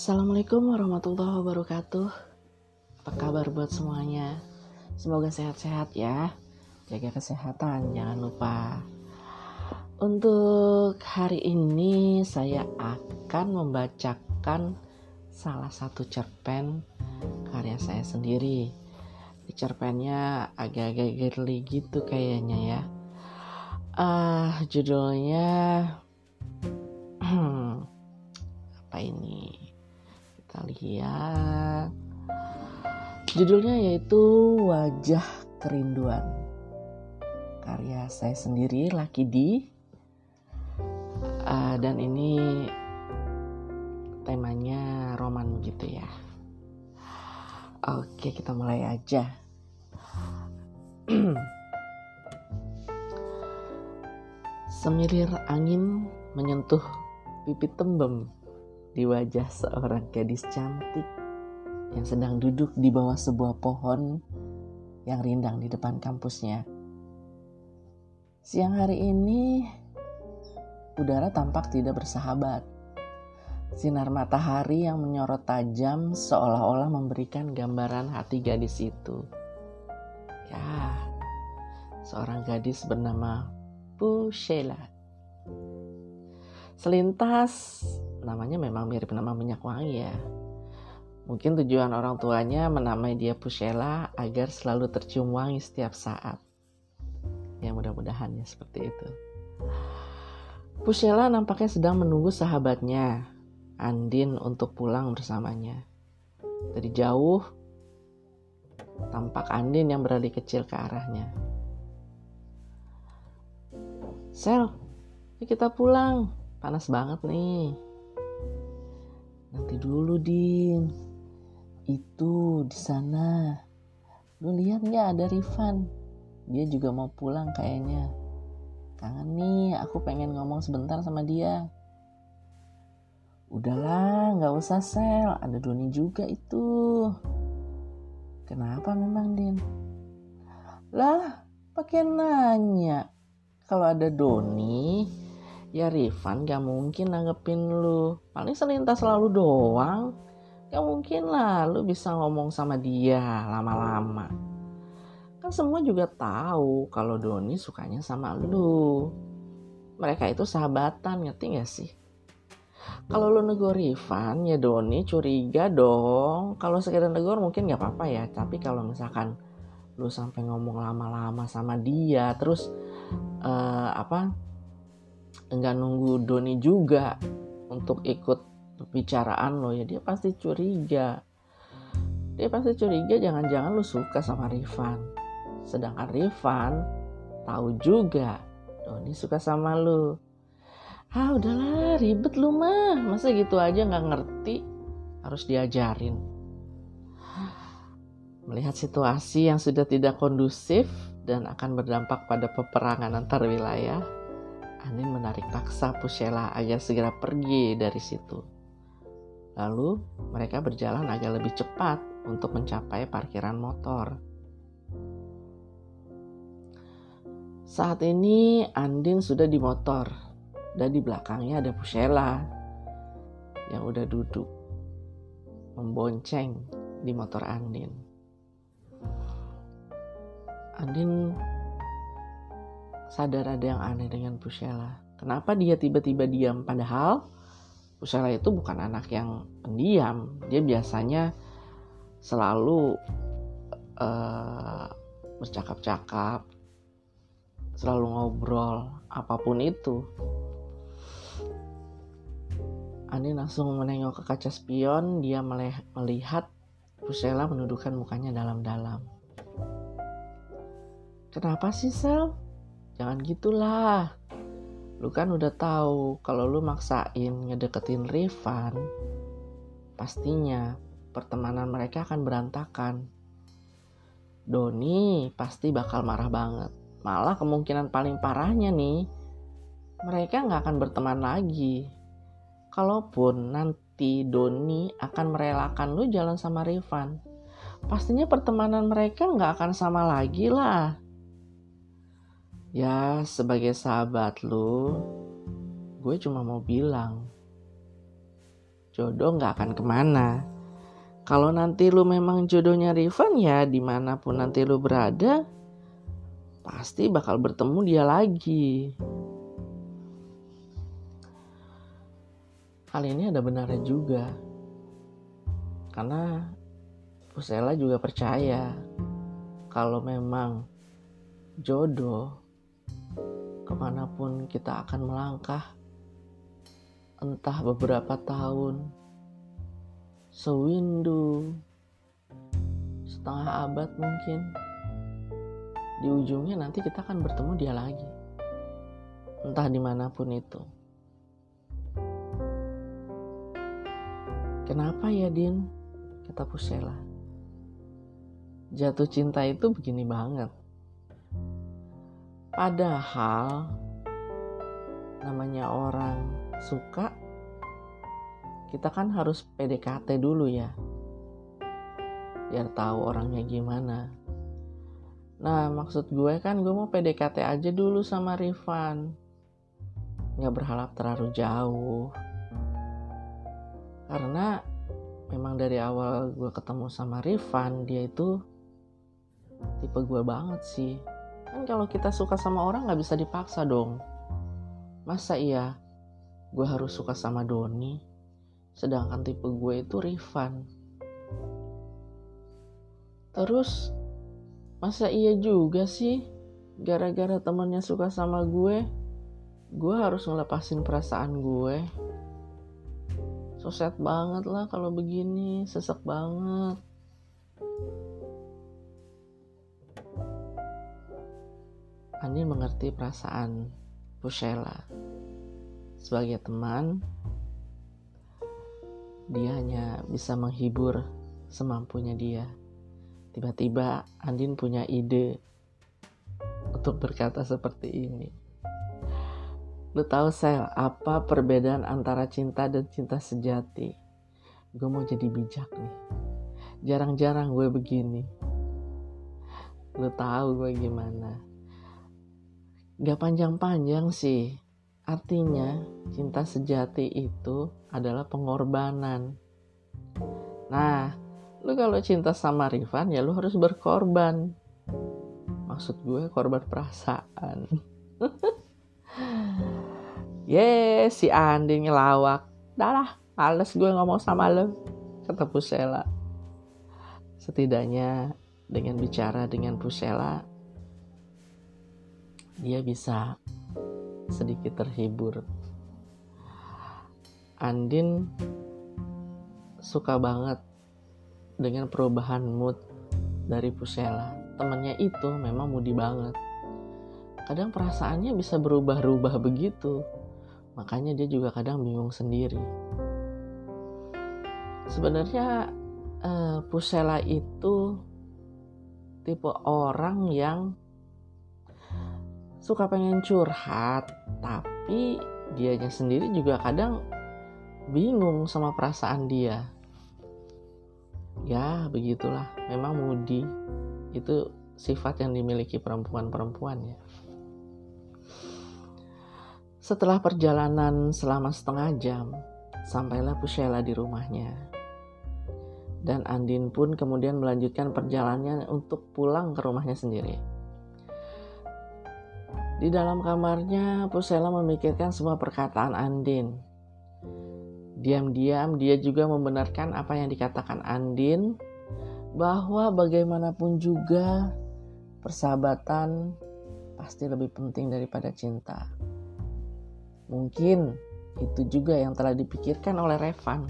Assalamualaikum warahmatullahi wabarakatuh. Apa kabar buat semuanya? Semoga sehat-sehat ya. Jaga kesehatan, jangan lupa. Untuk hari ini saya akan membacakan salah satu cerpen karya saya sendiri. Di cerpennya agak-agak girly gitu kayaknya ya. Uh, judulnya apa ini? Kita lihat. Judulnya yaitu Wajah Kerinduan. Karya saya sendiri Laki Di. Uh, dan ini temanya roman gitu ya. Oke, kita mulai aja. Semilir angin menyentuh pipi tembem di wajah seorang gadis cantik yang sedang duduk di bawah sebuah pohon yang rindang di depan kampusnya. Siang hari ini, udara tampak tidak bersahabat. Sinar matahari yang menyorot tajam seolah-olah memberikan gambaran hati gadis itu. Ya, seorang gadis bernama Pushela. Selintas namanya memang mirip nama minyak wangi ya. Mungkin tujuan orang tuanya menamai dia Pusela agar selalu tercium wangi setiap saat. Ya mudah-mudahan ya seperti itu. Pusela nampaknya sedang menunggu sahabatnya, Andin untuk pulang bersamanya. Dari jauh, tampak Andin yang berlari kecil ke arahnya. Sel, kita pulang. Panas banget nih. Nanti dulu, Din. Itu di sana. Lu lihat nggak ada Rifan? Dia juga mau pulang kayaknya. Kangen nih, aku pengen ngomong sebentar sama dia. Udahlah, nggak usah sel. Ada Doni juga itu. Kenapa memang, Din? Lah, pakai nanya. Kalau ada Doni, ya Rifan gak mungkin nanggepin lu. Paling selintas selalu doang. Gak mungkin lah lu bisa ngomong sama dia lama-lama. Kan semua juga tahu kalau Doni sukanya sama lu. Mereka itu sahabatan ngerti gak sih? Kalau lu negor Rifan ya Doni curiga dong. Kalau sekedar negor mungkin gak apa-apa ya. Tapi kalau misalkan lu sampai ngomong lama-lama sama dia terus uh, apa enggak nunggu Doni juga untuk ikut pembicaraan lo ya dia pasti curiga. Dia pasti curiga jangan-jangan lu suka sama Rifan. Sedangkan Rifan tahu juga Doni suka sama lu ah udahlah ribet lu mah. Masa gitu aja nggak ngerti harus diajarin. Melihat situasi yang sudah tidak kondusif dan akan berdampak pada peperangan antar wilayah Anin menarik paksa Pusela agar segera pergi dari situ. Lalu mereka berjalan agak lebih cepat untuk mencapai parkiran motor. Saat ini Andin sudah di motor dan di belakangnya ada Pusela yang udah duduk membonceng di motor Andin. Andin sadar ada yang aneh dengan Pusela. Kenapa dia tiba-tiba diam padahal Pusela itu bukan anak yang pendiam. Dia biasanya selalu uh, bercakap-cakap, selalu ngobrol, apa pun itu. Ani langsung menengok ke kaca spion, dia melihat Pusela menundukkan mukanya dalam-dalam. Kenapa sih Sel? Jangan gitulah. Lu kan udah tahu kalau lu maksain ngedeketin Rifan, pastinya pertemanan mereka akan berantakan. Doni pasti bakal marah banget. Malah kemungkinan paling parahnya nih, mereka nggak akan berteman lagi. Kalaupun nanti Doni akan merelakan lu jalan sama Rifan, pastinya pertemanan mereka nggak akan sama lagi lah. Ya, sebagai sahabat lu, gue cuma mau bilang, jodoh nggak akan ke mana. Kalau nanti lu memang jodohnya Rifan ya di mana pun nanti lu berada, pasti bakal bertemu dia lagi. Hal ini ada benarnya juga. Karena Pusela juga percaya kalau memang jodoh ke mana pun kita akan melangkah entah beberapa tahun sewindu setengah abad mungkin di ujungnya nanti kita akan bertemu dia lagi. Entah di mana pun itu. Kenapa ya Din? Kata Pusela. Jatuh cinta itu begini banget padahal namanya orang suka kita kan harus PDKT dulu ya biar tahu orangnya gimana. Nah maksud gue kan gue mau PDKT aja dulu sama Rifan. Nggak berharap terlalu jauh. Karena memang dari awal gue ketemu sama Rifan dia itu tipe gue banget sih kan kalau kita suka sama orang nggak bisa dipaksa dong. Masa iya gue harus suka sama Doni sedangkan tipe gue itu Rifan? Terus masa iya juga sih gara-gara temennya suka sama gue gue harus ngelepasin perasaan gue? Sosed banget lah kalau begini sesek banget Andin mengerti perasaan Pusela sebagai teman dia hanya bisa menghibur semampunya dia. Tiba-tiba Andin punya ide untuk berkata seperti ini. Lu tahu sel, apa perbedaan antara cinta dan cinta sejati? Gue mau jadi bijak nih. Jarang-jarang gue begini. Lu tahu gue gimana? Gak panjang-panjang sih. Artinya, cinta sejati itu adalah pengorbanan. Nah, lu kalau cinta sama Rifan ya lu harus berkorban. Maksud gue korban perasaan. Yes, si Andi ngelawak. Dah lah, males gue ngomong sama lu. Kata Pusela. Setidaknya dengan bicara dengan Pusela, dia bisa sedikit terhibur. Andin suka banget dengan perubahan mood dari Pusela. Temennya itu memang moody banget. Kadang perasaannya bisa berubah-ubah begitu. Makanya dia juga kadang bingung sendiri. Sebenarnya uh, Pusela itu tipe orang yang suka pengen curhat, tapi dianya sendiri juga kadang bingung sama perasaan dia. Ya, begitulah. Memang mudi itu sifat yang dimiliki perempuan-perempuan ya. Setelah perjalanan selama setengah jam, sampailah Pusela di rumahnya. Dan Andin pun kemudian melanjutkan perjalanannya untuk pulang ke rumahnya sendiri. Di dalam kamarnya, Pusela memikirkan semua perkataan Andin. Diam-diam dia juga membenarkan apa yang dikatakan Andin bahwa bagaimanapun juga persahabatan pasti lebih penting daripada cinta. Mungkin itu juga yang telah dipikirkan oleh Revan.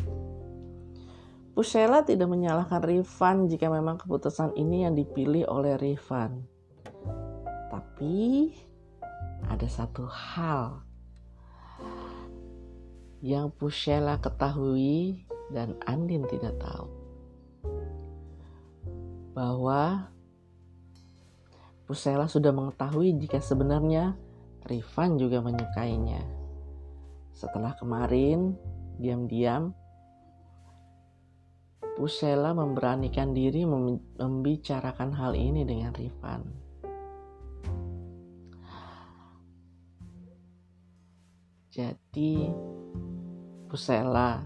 Pusela tidak menyalahkan Rifan jika memang keputusan ini yang dipilih oleh Rifan. Tapi ada satu hal yang Pusela ketahui dan Andin tidak tahu. Bahwa Pusela sudah mengetahui jika sebenarnya Rifan juga menyukainya. Setelah kemarin, diam-diam, Pusela memberanikan diri membicarakan hal ini dengan Rifan. Jadi Pusela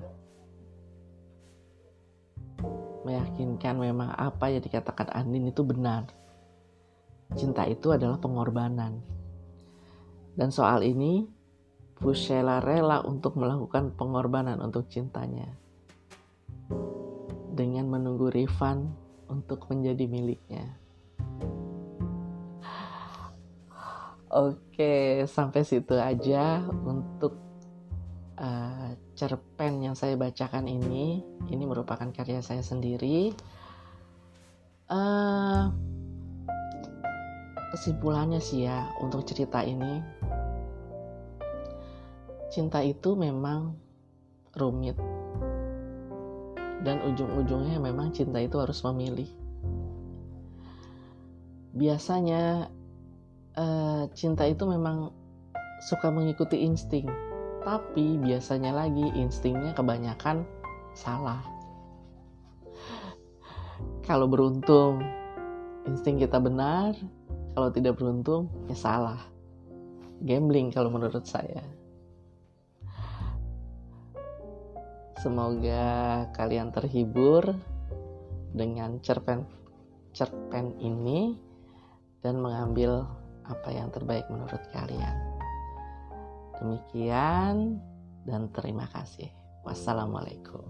meyakinkan memang apa yang dikatakan Andin itu benar. Cinta itu adalah pengorbanan. Dan soal ini, Pusela rela untuk melakukan pengorbanan untuk cintanya. Dengan menunggu Rifan untuk menjadi miliknya. Oke, sampai situ aja untuk uh, cerpen yang saya bacakan ini. Ini merupakan karya saya sendiri. Uh, kesimpulannya sih ya untuk cerita ini, cinta itu memang rumit dan ujung-ujungnya memang cinta itu harus memilih. Biasanya uh, cinta itu memang suka mengikuti insting, tapi biasanya lagi instingnya kebanyakan salah. Kalau beruntung, insting kita benar, kalau tidak beruntung, ya salah. Gambling kalau menurut saya. Semoga kalian terhibur dengan cerpen cerpen ini dan mengambil apa yang terbaik menurut kalian. Demikian dan terima kasih. Wassalamualaikum.